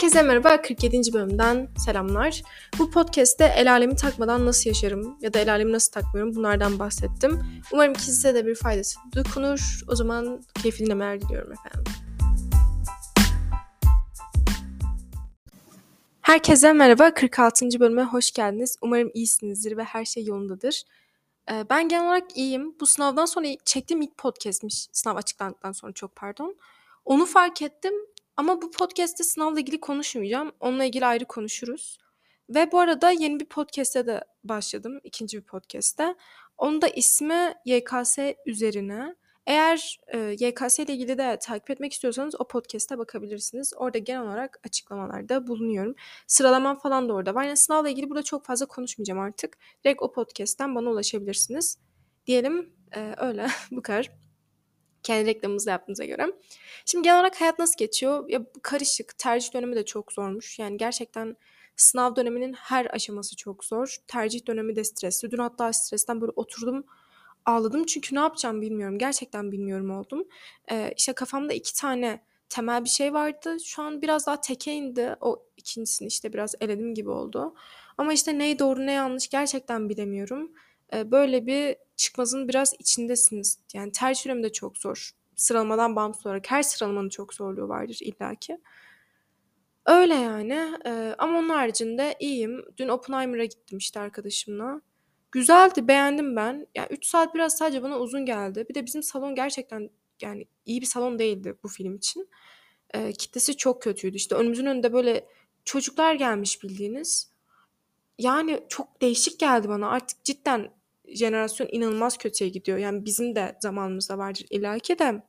Herkese merhaba, 47. bölümden selamlar. Bu podcast'te el alemi takmadan nasıl yaşarım ya da el alemi nasıl takmıyorum bunlardan bahsettim. Umarım ki size de bir faydası dokunur. O zaman keyifli dinlemeler diliyorum efendim. Herkese merhaba, 46. bölüme hoş geldiniz. Umarım iyisinizdir ve her şey yolundadır. Ee, ben genel olarak iyiyim. Bu sınavdan sonra çektiğim ilk podcast'miş. Sınav açıklandıktan sonra çok pardon. Onu fark ettim ama bu podcast'te sınavla ilgili konuşmayacağım. Onunla ilgili ayrı konuşuruz. Ve bu arada yeni bir podcast'e de başladım. ikinci bir podcast'te. Onun da ismi YKS üzerine. Eğer e, YKS ile ilgili de takip etmek istiyorsanız o podcast'e bakabilirsiniz. Orada genel olarak açıklamalarda bulunuyorum. Sıralamam falan da orada var. Yani sınavla ilgili burada çok fazla konuşmayacağım artık. Direkt o podcast'ten bana ulaşabilirsiniz. Diyelim e, öyle bu kadar. Kendi reklamımızı yaptığımıza göre. Şimdi genel olarak hayat nasıl geçiyor? Ya karışık. Tercih dönemi de çok zormuş. Yani gerçekten sınav döneminin her aşaması çok zor. Tercih dönemi de stresli. Dün hatta stresten böyle oturdum ağladım çünkü ne yapacağım bilmiyorum. Gerçekten bilmiyorum oldum. Ee, işte kafamda iki tane temel bir şey vardı. Şu an biraz daha teke indi. O ikincisini işte biraz eledim gibi oldu. Ama işte ne doğru ne yanlış gerçekten bilemiyorum. Ee, böyle bir çıkmazın biraz içindesiniz. Yani tercih dönemi de çok zor. Sıralamadan bağımsız olarak her sıralamanın çok zorluğu vardır illaki. Öyle yani. Ee, ama onun haricinde iyiyim. Dün Oppenheimer'a gittim işte arkadaşımla. Güzeldi, beğendim ben. Yani 3 saat biraz sadece bana uzun geldi. Bir de bizim salon gerçekten yani iyi bir salon değildi bu film için. Ee, kitlesi çok kötüydü. İşte önümüzün önünde böyle çocuklar gelmiş bildiğiniz. Yani çok değişik geldi bana. Artık cidden jenerasyon inanılmaz kötüye gidiyor. Yani bizim de zamanımızda vardır illaki de.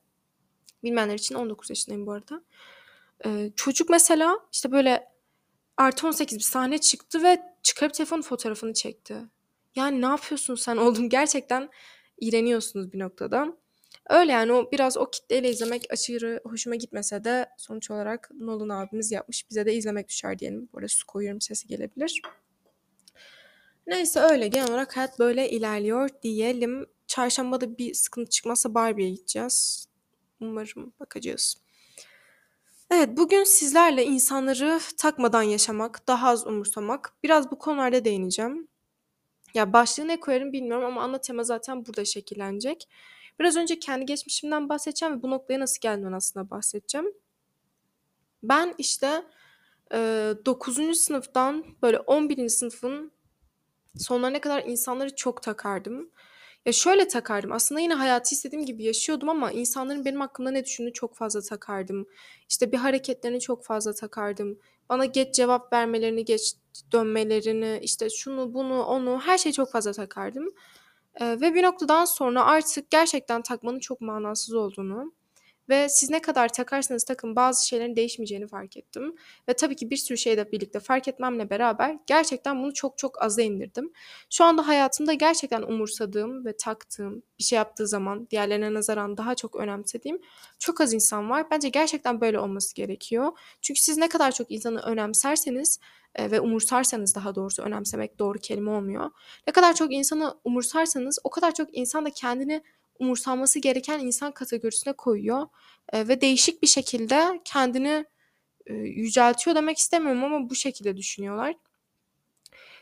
Bilmeyenler için 19 yaşındayım bu arada. Ee, çocuk mesela işte böyle artı 18 bir sahne çıktı ve çıkarıp telefon fotoğrafını çekti. Yani ne yapıyorsun sen oldum gerçekten iğreniyorsunuz bir noktada. Öyle yani o biraz o kitleyle izlemek aşırı hoşuma gitmese de sonuç olarak Nolan abimiz yapmış. Bize de izlemek düşer diyelim. Bu arada su koyuyorum sesi gelebilir. Neyse öyle genel olarak hayat böyle ilerliyor diyelim. Çarşamba da bir sıkıntı çıkmazsa Barbie'ye gideceğiz. Umarım bakacağız. Evet bugün sizlerle insanları takmadan yaşamak, daha az umursamak biraz bu konularda değineceğim. Ya başlığı ne koyarım bilmiyorum ama ana tema zaten burada şekillenecek. Biraz önce kendi geçmişimden bahsedeceğim ve bu noktaya nasıl geldiğimden aslında bahsedeceğim. Ben işte e, 9. sınıftan böyle 11. sınıfın sonlarına kadar insanları çok takardım. Ya şöyle takardım. Aslında yine hayatı istediğim gibi yaşıyordum ama insanların benim hakkımda ne düşündüğünü çok fazla takardım. İşte bir hareketlerini çok fazla takardım. Bana geç cevap vermelerini, geç dönmelerini, işte şunu, bunu, onu her şeyi çok fazla takardım. Ee, ve bir noktadan sonra artık gerçekten takmanın çok manasız olduğunu ve siz ne kadar takarsanız takın bazı şeylerin değişmeyeceğini fark ettim. Ve tabii ki bir sürü şeyle birlikte fark etmemle beraber gerçekten bunu çok çok aza indirdim. Şu anda hayatımda gerçekten umursadığım ve taktığım bir şey yaptığı zaman diğerlerine nazaran daha çok önemsediğim çok az insan var. Bence gerçekten böyle olması gerekiyor. Çünkü siz ne kadar çok insanı önemserseniz e, ve umursarsanız daha doğrusu önemsemek doğru kelime olmuyor. Ne kadar çok insanı umursarsanız o kadar çok insan da kendini umursanması gereken insan kategorisine koyuyor e, ve değişik bir şekilde kendini e, yüceltiyor demek istemiyorum ama bu şekilde düşünüyorlar.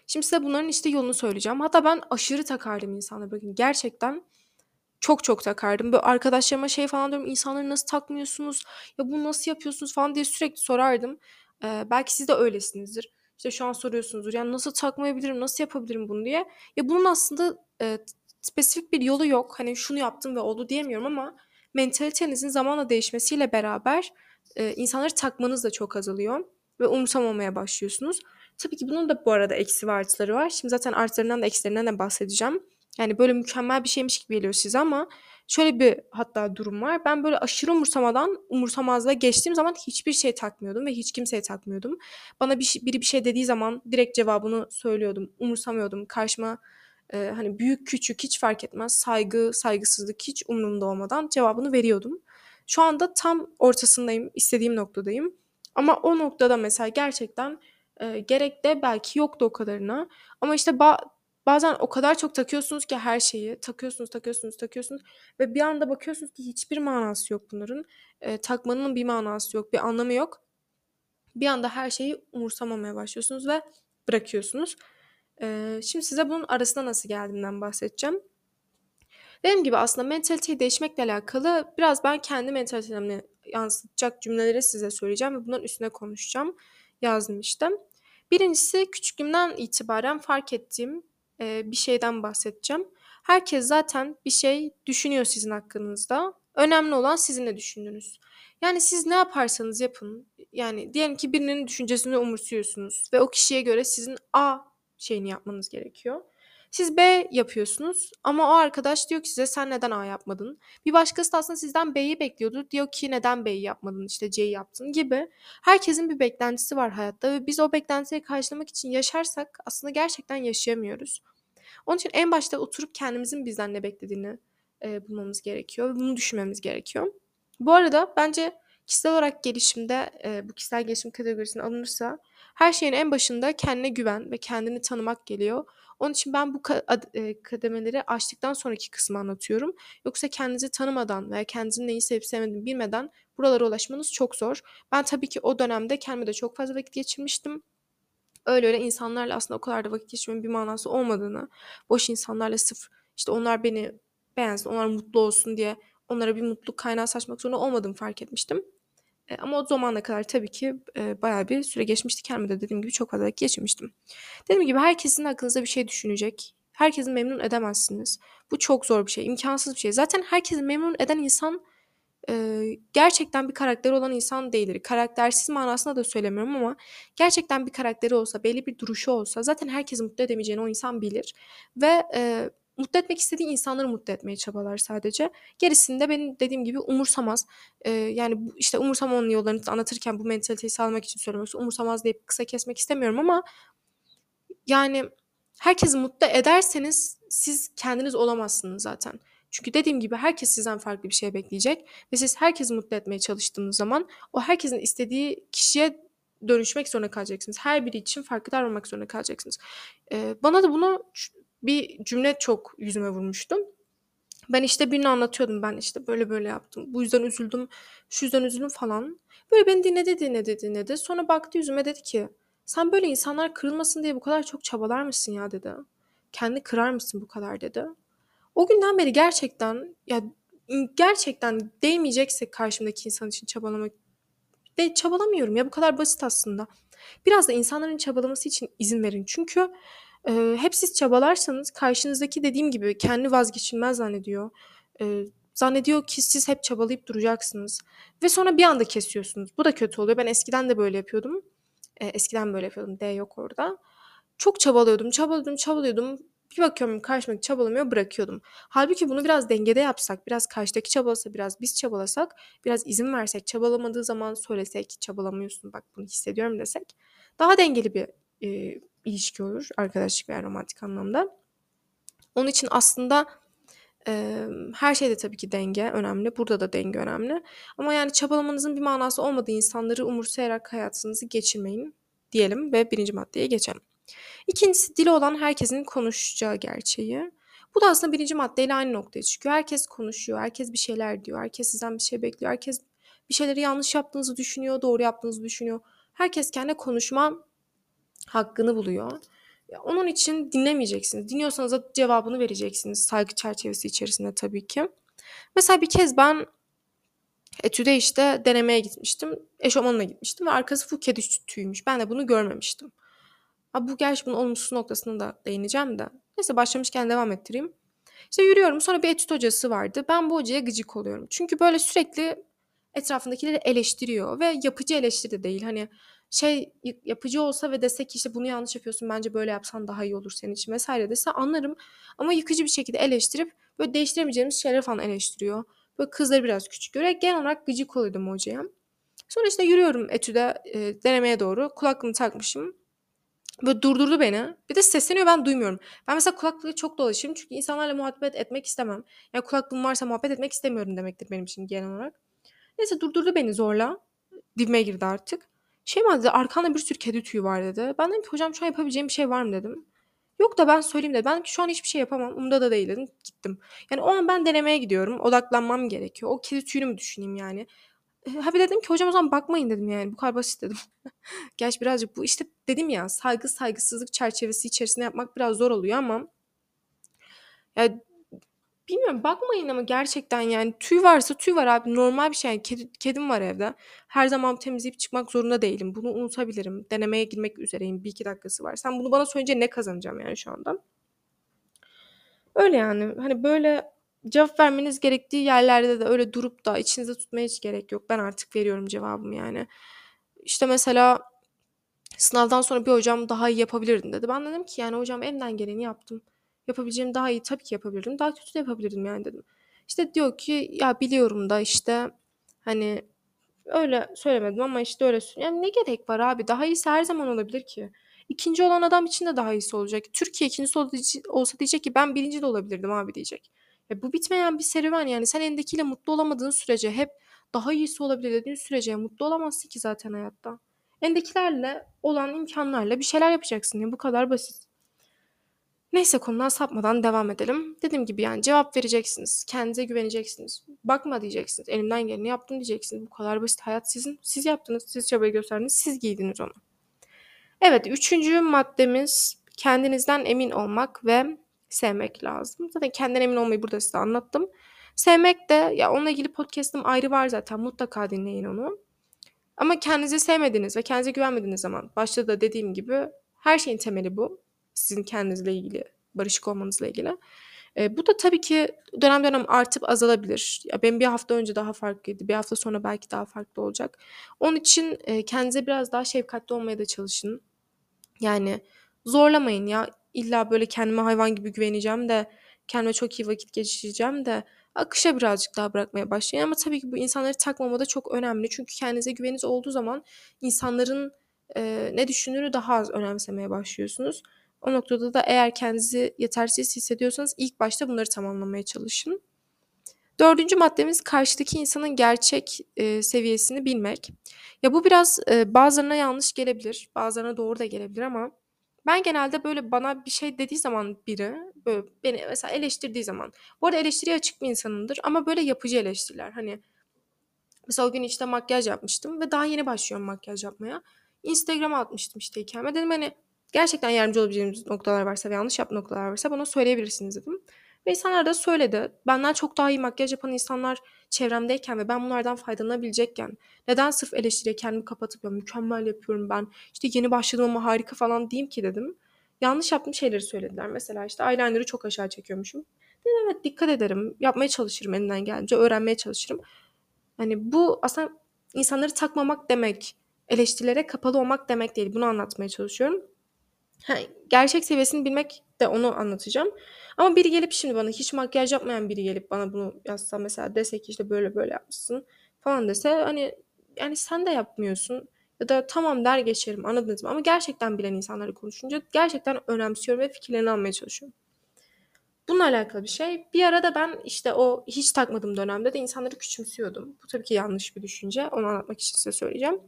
Şimdi size bunların işte yolunu söyleyeceğim. Hatta ben aşırı takardım insanlara. Bakın gerçekten çok çok takardım. Böyle arkadaşlarıma şey falan diyorum. İnsanları nasıl takmıyorsunuz? Ya bunu nasıl yapıyorsunuz falan diye sürekli sorardım. Ee, belki siz de öylesinizdir. İşte şu an soruyorsunuzdur. Yani nasıl takmayabilirim? Nasıl yapabilirim bunu diye. Ya bunun aslında e, spesifik bir yolu yok. Hani şunu yaptım ve oldu diyemiyorum ama mentalitenizin zamanla değişmesiyle beraber e, insanları takmanız da çok azalıyor ve umursamamaya başlıyorsunuz. Tabii ki bunun da bu arada eksi ve artıları var. Şimdi zaten artılarından da eksilerinden de bahsedeceğim. Yani böyle mükemmel bir şeymiş gibi geliyor size ama şöyle bir hatta durum var. Ben böyle aşırı umursamadan umursamazlığa geçtiğim zaman hiçbir şey takmıyordum ve hiç kimseye takmıyordum. Bana bir şey, biri bir şey dediği zaman direkt cevabını söylüyordum. Umursamıyordum. Karşıma e, hani büyük küçük hiç fark etmez saygı saygısızlık hiç umurumda olmadan cevabını veriyordum. Şu anda tam ortasındayım istediğim noktadayım ama o noktada mesela gerçekten e, gerek de belki yoktu o kadarına ama işte ba- bazen o kadar çok takıyorsunuz ki her şeyi takıyorsunuz takıyorsunuz takıyorsunuz ve bir anda bakıyorsunuz ki hiçbir manası yok bunların e, takmanın bir manası yok bir anlamı yok bir anda her şeyi umursamamaya başlıyorsunuz ve bırakıyorsunuz. Şimdi size bunun arasına nasıl geldiğimden bahsedeceğim. Dediğim gibi aslında mentaliteyi değişmekle alakalı biraz ben kendi mentalitemi yansıtacak cümleleri size söyleyeceğim ve bunların üstüne konuşacağım. Yazdım işte. Birincisi küçüklüğümden itibaren fark ettiğim e, bir şeyden bahsedeceğim. Herkes zaten bir şey düşünüyor sizin hakkınızda. Önemli olan sizin ne düşündüğünüz. Yani siz ne yaparsanız yapın. Yani diyelim ki birinin düşüncesini umursuyorsunuz ve o kişiye göre sizin A şeyini yapmanız gerekiyor. Siz B yapıyorsunuz ama o arkadaş diyor ki size sen neden A yapmadın? Bir başkası da aslında sizden B'yi bekliyordu. Diyor ki neden B'yi yapmadın işte C'yi yaptın gibi. Herkesin bir beklentisi var hayatta ve biz o beklentiyi karşılamak için yaşarsak aslında gerçekten yaşayamıyoruz. Onun için en başta oturup kendimizin bizden ne beklediğini e, bulmamız gerekiyor. Bunu düşünmemiz gerekiyor. Bu arada bence kişisel olarak gelişimde e, bu kişisel gelişim kategorisine alınırsa her şeyin en başında kendine güven ve kendini tanımak geliyor. Onun için ben bu e, kademeleri açtıktan sonraki kısmı anlatıyorum. Yoksa kendinizi tanımadan veya kendinizin neyi sevip sevmediğini bilmeden buralara ulaşmanız çok zor. Ben tabii ki o dönemde kendime de çok fazla vakit geçirmiştim. Öyle öyle insanlarla aslında o kadar da vakit geçirmenin bir manası olmadığını, boş insanlarla sıfır işte onlar beni beğensin, onlar mutlu olsun diye onlara bir mutluluk kaynağı saçmak zorunda olmadığımı fark etmiştim. E, ama o zamana kadar tabii ki e, bayağı bir süre geçmişti. Kendime de dediğim gibi çok fazla geçirmiştim. Dediğim gibi herkesin aklınızda bir şey düşünecek. Herkesi memnun edemezsiniz. Bu çok zor bir şey, imkansız bir şey. Zaten herkesi memnun eden insan e, gerçekten bir karakteri olan insan değildir. Karaktersiz manasında da söylemiyorum ama gerçekten bir karakteri olsa, belli bir duruşu olsa zaten herkesi mutlu edemeyeceğini o insan bilir. Ve e, mutlu etmek istediği insanları mutlu etmeye çabalar sadece. Gerisinde benim dediğim gibi umursamaz. Ee, yani işte umursama onun yollarını anlatırken bu mentaliteyi sağlamak için söylemek umursamaz deyip kısa kesmek istemiyorum ama yani herkesi mutlu ederseniz siz kendiniz olamazsınız zaten. Çünkü dediğim gibi herkes sizden farklı bir şey bekleyecek ve siz herkesi mutlu etmeye çalıştığınız zaman o herkesin istediği kişiye dönüşmek zorunda kalacaksınız. Her biri için farklı davranmak zorunda kalacaksınız. Ee, bana da bunu bir cümle çok yüzüme vurmuştum. Ben işte birini anlatıyordum ben işte böyle böyle yaptım. Bu yüzden üzüldüm, şu yüzden üzüldüm falan. Böyle beni dinledi dinledi dinledi. Sonra baktı yüzüme dedi ki sen böyle insanlar kırılmasın diye bu kadar çok çabalar mısın ya dedi. Kendi kırar mısın bu kadar dedi. O günden beri gerçekten ya gerçekten değmeyecekse karşımdaki insan için çabalamak de çabalamıyorum ya bu kadar basit aslında. Biraz da insanların çabalaması için izin verin. Çünkü Eee, hep siz çabalarsanız karşınızdaki dediğim gibi kendi vazgeçilmez zannediyor. Eee, zannediyor ki siz hep çabalayıp duracaksınız ve sonra bir anda kesiyorsunuz. Bu da kötü oluyor. Ben eskiden de böyle yapıyordum. Eee, eskiden böyle yapıyordum. D yok orada. Çok çabalıyordum, çabalıyordum, çabalıyordum. Bir bakıyorum karşımdaki çabalamıyor, bırakıyordum. Halbuki bunu biraz dengede yapsak, biraz karşıdaki çabalasa, biraz biz çabalasak, biraz izin versek, çabalamadığı zaman söylesek, çabalamıyorsun bak bunu hissediyorum desek daha dengeli bir eee ilişki olur. Arkadaşlık veya romantik anlamda. Onun için aslında e, her şeyde tabii ki denge önemli. Burada da denge önemli. Ama yani çabalamanızın bir manası olmadığı insanları umursayarak hayatınızı geçirmeyin diyelim ve birinci maddeye geçelim. İkincisi dili olan herkesin konuşacağı gerçeği. Bu da aslında birinci maddeyle aynı noktaya çıkıyor. Herkes konuşuyor, herkes bir şeyler diyor, herkes sizden bir şey bekliyor, herkes bir şeyleri yanlış yaptığınızı düşünüyor, doğru yaptığınızı düşünüyor. Herkes kendi konuşma hakkını buluyor. Onun için dinlemeyeceksiniz. Dinliyorsanız da cevabını vereceksiniz saygı çerçevesi içerisinde tabii ki. Mesela bir kez ben etüde işte denemeye gitmiştim. Eşofmanla gitmiştim ve arkası full kedi tüymüş. Ben de bunu görmemiştim. Ha, bu gerçi bunun olumsuz noktasına da değineceğim de. Neyse başlamışken devam ettireyim. İşte yürüyorum sonra bir etüt hocası vardı. Ben bu hocaya gıcık oluyorum. Çünkü böyle sürekli etrafındakileri eleştiriyor ve yapıcı eleştiri de değil. Hani şey yapıcı olsa ve dese ki işte bunu yanlış yapıyorsun bence böyle yapsan daha iyi olur senin için vesaire dese anlarım. Ama yıkıcı bir şekilde eleştirip böyle değiştiremeyeceğimiz şeyleri falan eleştiriyor. Böyle kızları biraz küçük göre genel olarak gıcık oluyordum hocaya. Sonra işte yürüyorum etüde e, denemeye doğru kulaklığımı takmışım. Böyle durdurdu beni. Bir de sesleniyor ben duymuyorum. Ben mesela kulaklığı çok dolaşırım çünkü insanlarla muhabbet etmek istemem. Yani kulaklığım varsa muhabbet etmek istemiyorum demektir benim için genel olarak. Neyse durdurdu beni zorla. Dibime girdi artık. Şey mi dedi arkanda bir sürü kedi tüyü var dedi. Ben dedim ki hocam şu an yapabileceğim bir şey var mı dedim. Yok da ben söyleyeyim dedi. Ben ki şu an hiçbir şey yapamam. Umda da değil. Gittim. Yani o an ben denemeye gidiyorum. Odaklanmam gerekiyor. O kedi tüyünü mü düşüneyim yani? ha bir dedim ki hocam o zaman bakmayın dedim yani bu kadar basit dedim. Gerçi birazcık bu işte dedim ya saygı saygısızlık çerçevesi içerisinde yapmak biraz zor oluyor ama ya bilmiyorum bakmayın ama gerçekten yani tüy varsa tüy var abi normal bir şey. Yani kedi, kedim var evde. Her zaman temizleyip çıkmak zorunda değilim. Bunu unutabilirim. Denemeye girmek üzereyim. Bir iki dakikası var. Sen bunu bana söyleyince ne kazanacağım yani şu anda? Öyle yani. Hani böyle cevap vermeniz gerektiği yerlerde de öyle durup da içinizde tutmaya hiç gerek yok. Ben artık veriyorum cevabımı yani. İşte mesela sınavdan sonra bir hocam daha iyi yapabilirdin dedi. Ben dedim ki yani hocam elimden geleni yaptım. Yapabileceğim daha iyi tabii ki yapabilirdim. Daha kötü de yapabilirdim yani dedim. İşte diyor ki ya biliyorum da işte hani öyle söylemedim ama işte öyle yani ne gerek var abi daha iyisi her zaman olabilir ki. İkinci olan adam için de daha iyisi olacak. Türkiye ikincisi olsa diyecek ki ben birinci de olabilirdim abi diyecek. Ya bu bitmeyen bir serüven yani sen elindekiyle mutlu olamadığın sürece hep daha iyisi olabilir dediğin sürece mutlu olamazsın ki zaten hayatta. Elindekilerle olan imkanlarla bir şeyler yapacaksın. Yani bu kadar basit. Neyse konudan sapmadan devam edelim. Dediğim gibi yani cevap vereceksiniz. Kendinize güveneceksiniz. Bakma diyeceksiniz. Elimden geleni yaptım diyeceksiniz. Bu kadar basit. Hayat sizin. Siz yaptınız. Siz çabayı gösterdiniz. Siz giydiniz onu. Evet üçüncü maddemiz kendinizden emin olmak ve sevmek lazım. Zaten kendinden emin olmayı burada size anlattım. Sevmek de ya onunla ilgili podcast'ım ayrı var zaten. Mutlaka dinleyin onu. Ama kendinizi sevmediğiniz ve kendinize güvenmediğiniz zaman başta da dediğim gibi her şeyin temeli bu. Sizin kendinizle ilgili, barışık olmanızla ilgili. E, bu da tabii ki dönem dönem artıp azalabilir. Ya benim bir hafta önce daha farklıydı. Bir hafta sonra belki daha farklı olacak. Onun için e, kendinize biraz daha şefkatli olmaya da çalışın. Yani zorlamayın ya. İlla böyle kendime hayvan gibi güveneceğim de kendime çok iyi vakit geçireceğim de akışa birazcık daha bırakmaya başlayın. Ama tabii ki bu insanları takmama da çok önemli. Çünkü kendinize güveniniz olduğu zaman insanların e, ne düşündüğünü daha az önemsemeye başlıyorsunuz. O noktada da eğer kendinizi yetersiz hissediyorsanız ilk başta bunları tamamlamaya çalışın. Dördüncü maddemiz karşıdaki insanın gerçek e, seviyesini bilmek. Ya bu biraz e, bazılarına yanlış gelebilir, bazılarına doğru da gelebilir ama ben genelde böyle bana bir şey dediği zaman biri, böyle beni mesela eleştirdiği zaman, bu arada eleştiriye açık bir insanımdır ama böyle yapıcı eleştiriler. Hani mesela o gün işte makyaj yapmıştım ve daha yeni başlıyorum makyaj yapmaya. Instagram'a atmıştım işte hikayeme. Dedim hani gerçekten yardımcı olabileceğimiz noktalar varsa ve yanlış yaptığım noktalar varsa bana söyleyebilirsiniz dedim. Ve insanlar da söyledi. Benden çok daha iyi makyaj yapan insanlar çevremdeyken ve ben bunlardan faydalanabilecekken neden sırf eleştiriye kendimi kapatıp ya mükemmel yapıyorum ben işte yeni başladım ama harika falan diyeyim ki dedim. Yanlış yaptığım şeyleri söylediler. Mesela işte eyeliner'ı çok aşağı çekiyormuşum. Dedim evet dikkat ederim. Yapmaya çalışırım elinden gelince. Öğrenmeye çalışırım. Hani bu aslında insanları takmamak demek. Eleştirilere kapalı olmak demek değil. Bunu anlatmaya çalışıyorum. Ha, gerçek seviyesini bilmek de onu anlatacağım. Ama biri gelip şimdi bana hiç makyaj yapmayan biri gelip bana bunu yazsa mesela dese ki işte böyle böyle yapmışsın falan dese hani yani sen de yapmıyorsun ya da tamam der geçerim anladınız mı? Ama gerçekten bilen insanları konuşunca gerçekten önemsiyorum ve fikirlerini almaya çalışıyorum. Bununla alakalı bir şey. Bir arada ben işte o hiç takmadığım dönemde de insanları küçümsüyordum. Bu tabii ki yanlış bir düşünce. Onu anlatmak için size söyleyeceğim.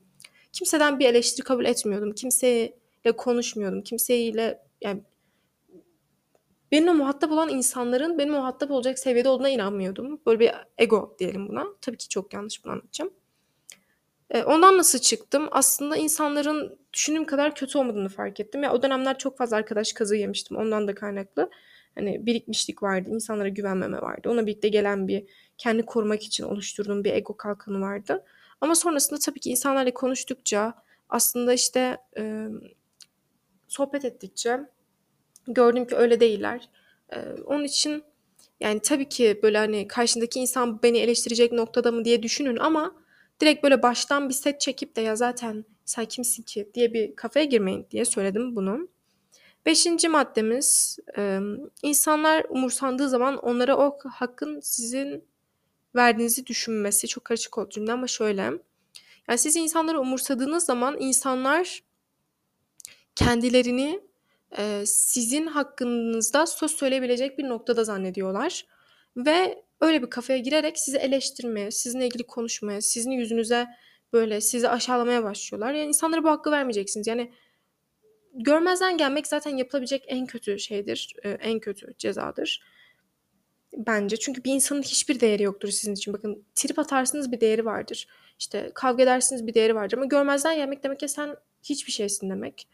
Kimseden bir eleştiri kabul etmiyordum. Kimseyle konuşmuyordum. Kimseyle yani benimle muhatap olan insanların benim muhatap olacak seviyede olduğuna inanmıyordum. Böyle bir ego diyelim buna. Tabii ki çok yanlış bunu anlatacağım. E, ondan nasıl çıktım? Aslında insanların düşündüğüm kadar kötü olmadığını fark ettim. Ya o dönemler çok fazla arkadaş kazığı yemiştim. Ondan da kaynaklı. Hani birikmişlik vardı. insanlara güvenmeme vardı. Ona birlikte gelen bir kendi korumak için oluşturduğum bir ego kalkanı vardı. Ama sonrasında tabii ki insanlarla konuştukça aslında işte sohbet ettikçe gördüm ki öyle değiller. Ee, onun için yani tabii ki böyle hani karşındaki insan beni eleştirecek noktada mı diye düşünün ama direkt böyle baştan bir set çekip de ya zaten sen kimsin ki diye bir kafaya girmeyin diye söyledim bunu. Beşinci maddemiz e, insanlar umursandığı zaman onlara o hakkın sizin verdiğinizi düşünmesi. Çok karışık oldu cümle ama şöyle. Yani siz insanları umursadığınız zaman insanlar kendilerini e, sizin hakkınızda söz söyleyebilecek bir noktada zannediyorlar. Ve öyle bir kafaya girerek sizi eleştirmeye, sizinle ilgili konuşmaya, sizin yüzünüze böyle sizi aşağılamaya başlıyorlar. Yani insanlara bu hakkı vermeyeceksiniz. Yani görmezden gelmek zaten yapılabilecek en kötü şeydir, e, en kötü cezadır. Bence. Çünkü bir insanın hiçbir değeri yoktur sizin için. Bakın trip atarsınız bir değeri vardır. İşte kavga edersiniz bir değeri vardır ama görmezden gelmek demek ya sen hiçbir şeysin demek.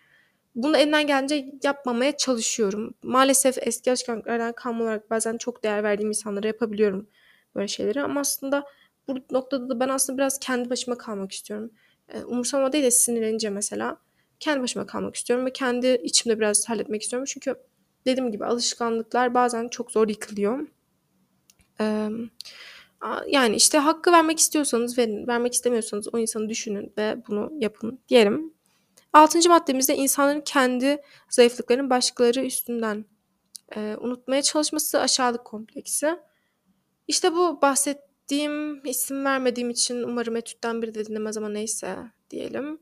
Bunu elimden geldiğince yapmamaya çalışıyorum. Maalesef eski alışkanlıklardan kalma olarak bazen çok değer verdiğim insanlara yapabiliyorum böyle şeyleri ama aslında bu noktada da ben aslında biraz kendi başıma kalmak istiyorum. Eee, umursama değil de sinirlenince mesela kendi başıma kalmak istiyorum ve kendi içimde biraz halletmek istiyorum. Çünkü dediğim gibi alışkanlıklar bazen çok zor yıkılıyor. Yani, işte, hakkı vermek istiyorsanız verin, vermek istemiyorsanız o insanı düşünün ve bunu yapın diyelim. 6. maddemiz de insanların kendi zayıflıklarını başkaları üstünden, eee, unutmaya çalışması, aşağılık kompleksi. İşte, bu bahsettiğim, isim vermediğim için umarım etütten biri de dinlemez ama neyse diyelim.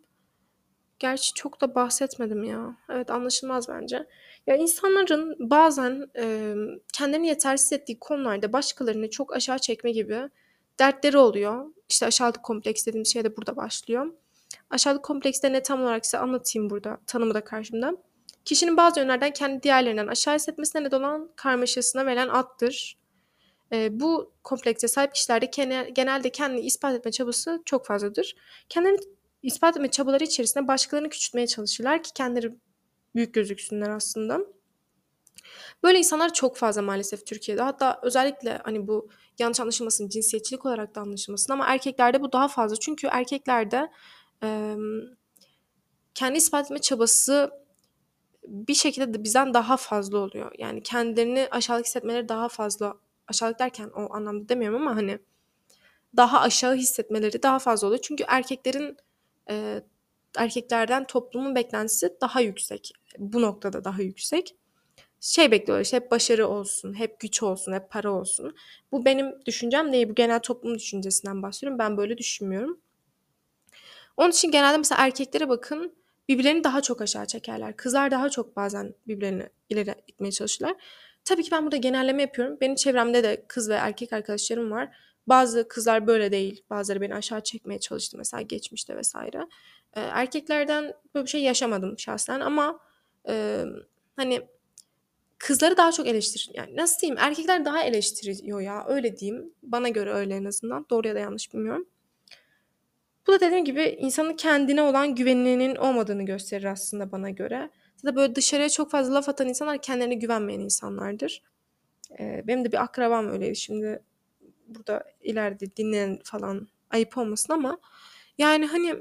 Gerçi çok da bahsetmedim ya. Evet, anlaşılmaz bence. Ya, insanların bazen, emm, kendilerini yetersiz ettiği konularda başkalarını çok aşağı çekme gibi dertleri oluyor. İşte, aşağılık kompleks dediğimiz şey de burada başlıyor. Aşağılık kompleksi de ne tam olarak size anlatayım burada, tanımı da karşımda. Kişinin bazı yönlerden kendini diğerlerinden aşağı hissetmesine neden olan karmaşasına verilen addır. Eee, bu komplekse sahip kişilerde kene genelde kendini ispat etme çabası çok fazladır. Kendilerini ispat etme çabaları içerisinde başkalarını küçültmeye çalışırlar ki kendileri büyük gözüksünler aslında. Böyle insanlar çok fazla maalesef Türkiye'de. Hatta özellikle, hani, bu yanlış anlaşılmasın, cinsiyetçilik olarak da anlaşılmasın ama erkeklerde bu daha fazla. Çünkü erkeklerde, emm, kendi ispat etme çabası bir şekilde de bizden daha fazla oluyor. Yani kendilerini aşağılık hissetmeleri daha fazla. Aşağılık derken o anlamda demiyorum ama, hani, daha aşağı hissetmeleri daha fazla oluyor. Çünkü erkeklerin, eee, erkeklerden toplumun beklentisi daha yüksek. Bu noktada daha yüksek. Şey bekliyorlar, işte, hep başarı olsun, hep güç olsun, hep para olsun. Bu benim düşüncem değil, bu genel toplum düşüncesinden bahsediyorum. Ben böyle düşünmüyorum. Onun için genelde mesela erkeklere bakın, birbirlerini daha çok aşağı çekerler. Kızlar daha çok bazen birbirlerini ileri itmeye çalışırlar. Tabii ki ben burada genelleme yapıyorum. Benim çevremde de kız ve erkek arkadaşlarım var. Bazı kızlar böyle değil. Bazıları beni aşağı çekmeye çalıştı mesela geçmişte vs. Eee, erkeklerden böyle bir şey yaşamadım şahsen ama, emm, hani, kızları daha çok eleştir yani, nasıl diyeyim, erkekler daha eleştiriyor ya, öyle diyeyim. Bana göre öyle en azından. Doğru ya da yanlış bilmiyorum. Bu da dediğim gibi insanın kendine olan güveninin olmadığını gösterir aslında bana göre. Ya da böyle dışarıya çok fazla laf atan insanlar kendilerine güvenmeyen insanlardır. Eee, benim de bir akrabam öyleydi. Şimdi burada ileride dinleyen falan ayıp olmasın ama yani, hani,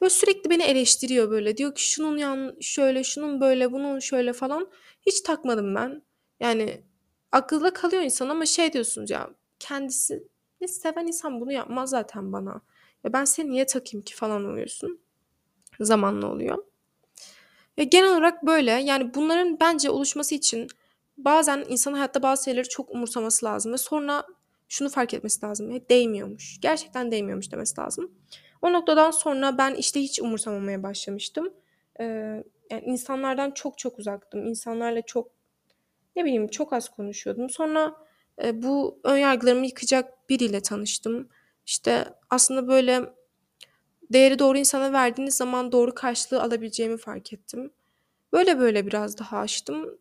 böyle sürekli beni eleştiriyor böyle. Diyor ki şunun yan şöyle, şunun böyle, bunun şöyle falan. Hiç takmadım ben. Yani akılda kalıyor insan ama şey diyorsunuz ya, kendisini seven insan bunu yapmaz zaten bana. Ya, ben seni niye takayım ki falan oluyorsun. Zamanla oluyor. Ya, genel olarak böyle. Yani bunların bence oluşması için bazen insan hayatta bazı şeyleri çok umursaması lazım ve sonra şunu fark etmesi lazım, ya değmiyormuş, gerçekten değmiyormuş demesi lazım. O noktadan sonra ben, işte, hiç umursamamaya başlamıştım. Eee, yani insanlardan çok çok uzaktım. İnsanlarla çok, ne bileyim, çok az konuşuyordum. Sonra, eee, bu ön yargılarımı yıkacak biriyle tanıştım. İşte, aslında böyle değeri doğru insana verdiğiniz zaman doğru karşılığı alabileceğimi fark ettim. Böyle böyle biraz daha aştım.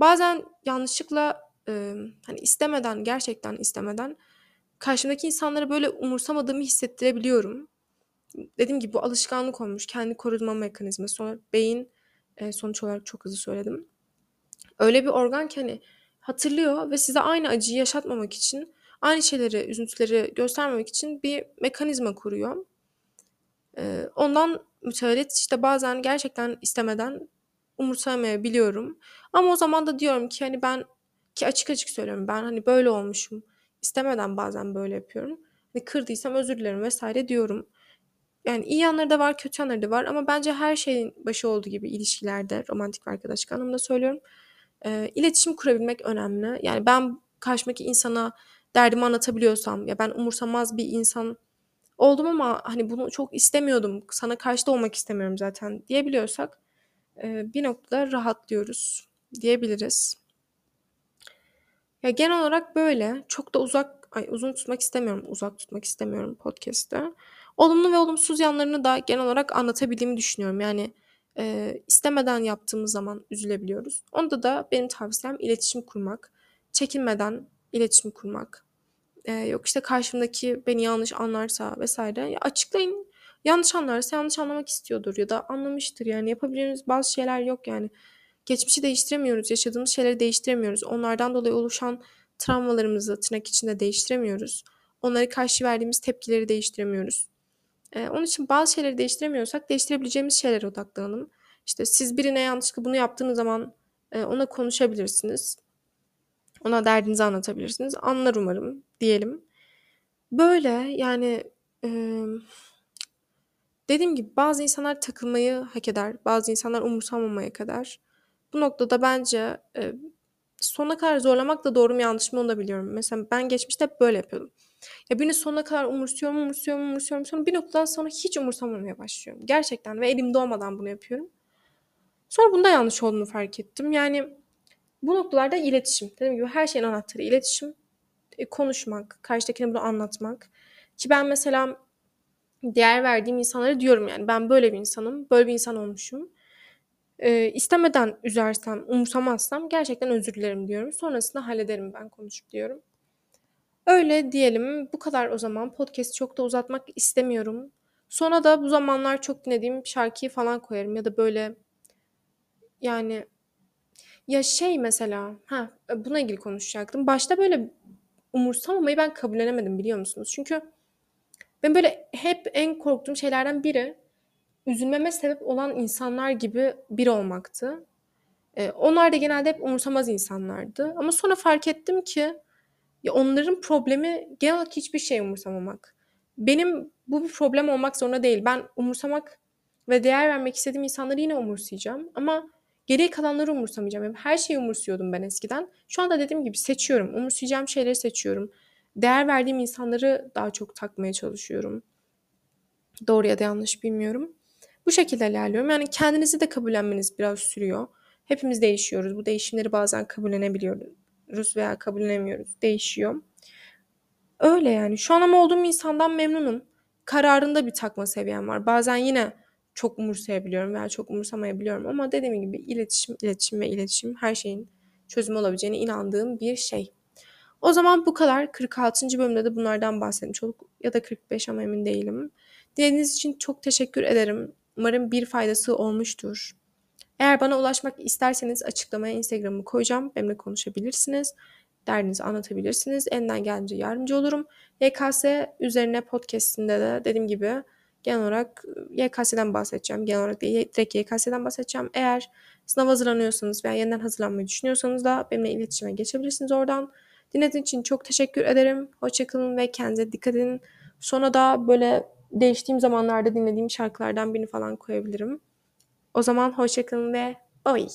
Bazen yanlışlıkla, emm, hani, istemeden, gerçekten istemeden karşımdaki insanlara böyle umursamadığımı hissettirebiliyorum. Dediğim gibi bu alışkanlık olmuş, kendi koruma mekanizması. Sonra beyin, eee, sonuç olarak çok hızlı söyledim. Öyle bir organ ki, hani, hatırlıyor ve size aynı acıyı yaşatmamak için, aynı şeyleri, üzüntüleri göstermemek için bir mekanizma kuruyor. Eee, ondan mütevellit, işte, bazen gerçekten istemeden umursayamayabiliyorum. Ama o zaman da diyorum ki, hani, ben ki açık açık söylüyorum, ben, hani, böyle olmuşum, istemeden bazen böyle yapıyorum. Hani, kırdıysam özür dilerim vs. diyorum. Yani iyi yanları da var, kötü yanları da var ama bence her şeyin başı olduğu gibi ilişkilerde, romantik ve arkadaşlık anlamında söylüyorum, eee, iletişim kurabilmek önemli. Yani ben karşımdaki insana derdimi anlatabiliyorsam, ya ben umursamaz bir insan oldum ama, hani, bunu çok istemiyordum, sana karşı da olmak istemiyorum zaten diyebiliyorsak, eee, bir noktada rahatlıyoruz diyebiliriz. Ya, genel olarak böyle. Çok da uzak ay, uzun tutmak istemiyorum, uzak tutmak istemiyorum podcast'ı. Olumlu ve olumsuz yanlarını da genel olarak anlatabildiğimi düşünüyorum. Yani, eee, istemeden yaptığımız zaman üzülebiliyoruz. Onda da benim tavsiyem iletişim kurmak. Çekinmeden, iletişim kurmak. Ee, yok işte karşımdaki beni yanlış anlarsa vesaire. Ya açıklayın. Yanlış anlarsa yanlış anlamak istiyordur ya da anlamıştır. Yani yapabileceğimiz bazı şeyler yok yani. Geçmişi değiştiremiyoruz. Yaşadığımız şeyleri değiştiremiyoruz. Onlardan dolayı oluşan travmalarımızı tırnak içinde değiştiremiyoruz. Onlara karşı verdiğimiz tepkileri değiştiremiyoruz. Ee, onun için bazı şeyleri değiştiremiyorsak değiştirebileceğimiz şeylere odaklanalım. İşte siz birine yanlışlıkla bunu yaptığınız zaman e, ona konuşabilirsiniz. Ona derdinizi anlatabilirsiniz. Anlar umarım diyelim. Böyle yani e, dediğim gibi bazı insanlar takılmayı hak eder. Bazı insanlar umursamamaya kadar. Bu noktada bence e, sonuna kadar zorlamak da doğru mu yanlış mı onu da biliyorum. Mesela ben geçmişte hep böyle yapıyordum. Ya birini sonuna kadar umursuyorum, umursuyorum, umursuyorum. Sonra bir noktadan sonra hiç umursamamaya başlıyorum. Gerçekten ve elimde olmadan bunu yapıyorum. Sonra bunda yanlış olduğunu fark ettim. Yani bu noktalarda iletişim. Dediğim gibi her şeyin anahtarı iletişim. E, konuşmak, karşıdakine bunu anlatmak. Ki ben mesela değer verdiğim insanlara diyorum yani ben böyle bir insanım, böyle bir insan olmuşum. E, istemeden üzersem, umursamazsam gerçekten özür dilerim diyorum. Sonrasında hallederim ben konuşup diyorum. Öyle diyelim. Bu kadar o zaman. Podcast çok da uzatmak istemiyorum. Sonra da bu zamanlar çok dinlediğim şarkıyı falan koyarım ya da böyle yani ya şey mesela ha buna ilgili konuşacaktım. Başta böyle umursamamayı ben kabullenemedim biliyor musunuz? Çünkü ben böyle hep en korktuğum şeylerden biri üzülmeme sebep olan insanlar gibi biri olmaktı. Ee, onlar da genelde hep umursamaz insanlardı. Ama sonra fark ettim ki ya onların problemi genel olarak hiçbir şey umursamamak. Benim bu bir problem olmak zorunda değil. Ben umursamak ve değer vermek istediğim insanları yine umursayacağım. Ama geriye kalanları umursamayacağım. Yani her şeyi umursuyordum ben eskiden. Şu anda dediğim gibi seçiyorum. Umursayacağım şeyleri seçiyorum. Değer verdiğim insanları daha çok takmaya çalışıyorum. Doğru ya da yanlış bilmiyorum. Bu şekilde ilerliyorum. Yani kendinizi de kabullenmeniz biraz sürüyor. Hepimiz değişiyoruz. Bu değişimleri bazen kabullenebiliyoruz veya kabullenemiyoruz. Değişiyor. Öyle yani. Şu an ama olduğum insandan memnunum. Kararında bir takma seviyem var. Bazen yine çok umursayabiliyorum veya çok umursamayabiliyorum ama dediğim gibi iletişim, iletişim ve iletişim her şeyin çözümü olabileceğine inandığım bir şey. O zaman bu kadar. 46. bölümde de bunlardan bahsetmiş olduk. Ya da 45 ama emin değilim. Dinlediğiniz için çok teşekkür ederim. Umarım bir faydası olmuştur. Eğer bana ulaşmak isterseniz açıklamaya Instagram'ı koyacağım. Benimle konuşabilirsiniz. Derdinizi anlatabilirsiniz. Elinden gelince yardımcı olurum. YKS üzerine podcastinde de dediğim gibi genel olarak YKS'den bahsedeceğim. Genel olarak değil, direkt YKS'den bahsedeceğim. Eğer sınav hazırlanıyorsanız veya yeniden hazırlanmayı düşünüyorsanız da benimle iletişime geçebilirsiniz oradan. Dinlediğiniz için çok teşekkür ederim. Hoşçakalın ve kendinize dikkat edin. Sonra da böyle değiştiğim zamanlarda dinlediğim şarkılardan birini falan koyabilirim. O zaman hoşçakalın ve bye.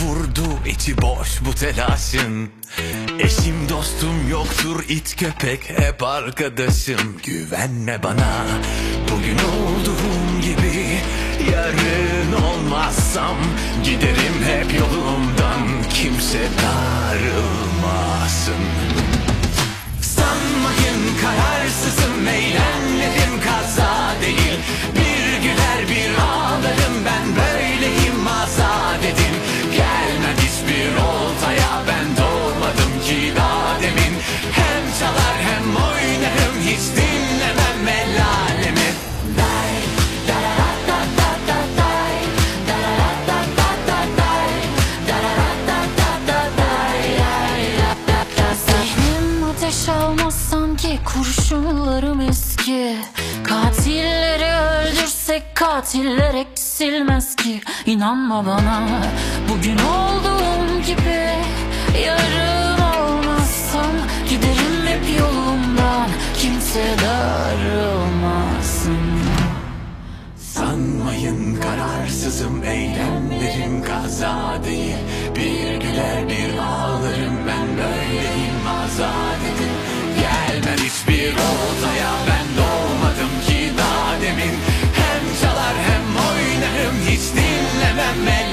Vurdu içi boş bu telaşın. Eşim dostum yoktur it köpek hep arkadaşım. Güvenme bana bugün olduğum gibi Yarın olmazsam giderim hep yolumdan. Kimse darılmasın. Sanmayın kararsızım eylemlerim katiller eksilmez ki İnanma bana. Bugün olduğum gibi Yarın olmazsam giderim hep yolumdan. Kimse darılmasın. Sanmayın kararsızım eylemlerim kaza değil. Bir güler bir ağlarım ben böyleyim azat edin. Gelmem hiçbir oltaya hiç dinlemem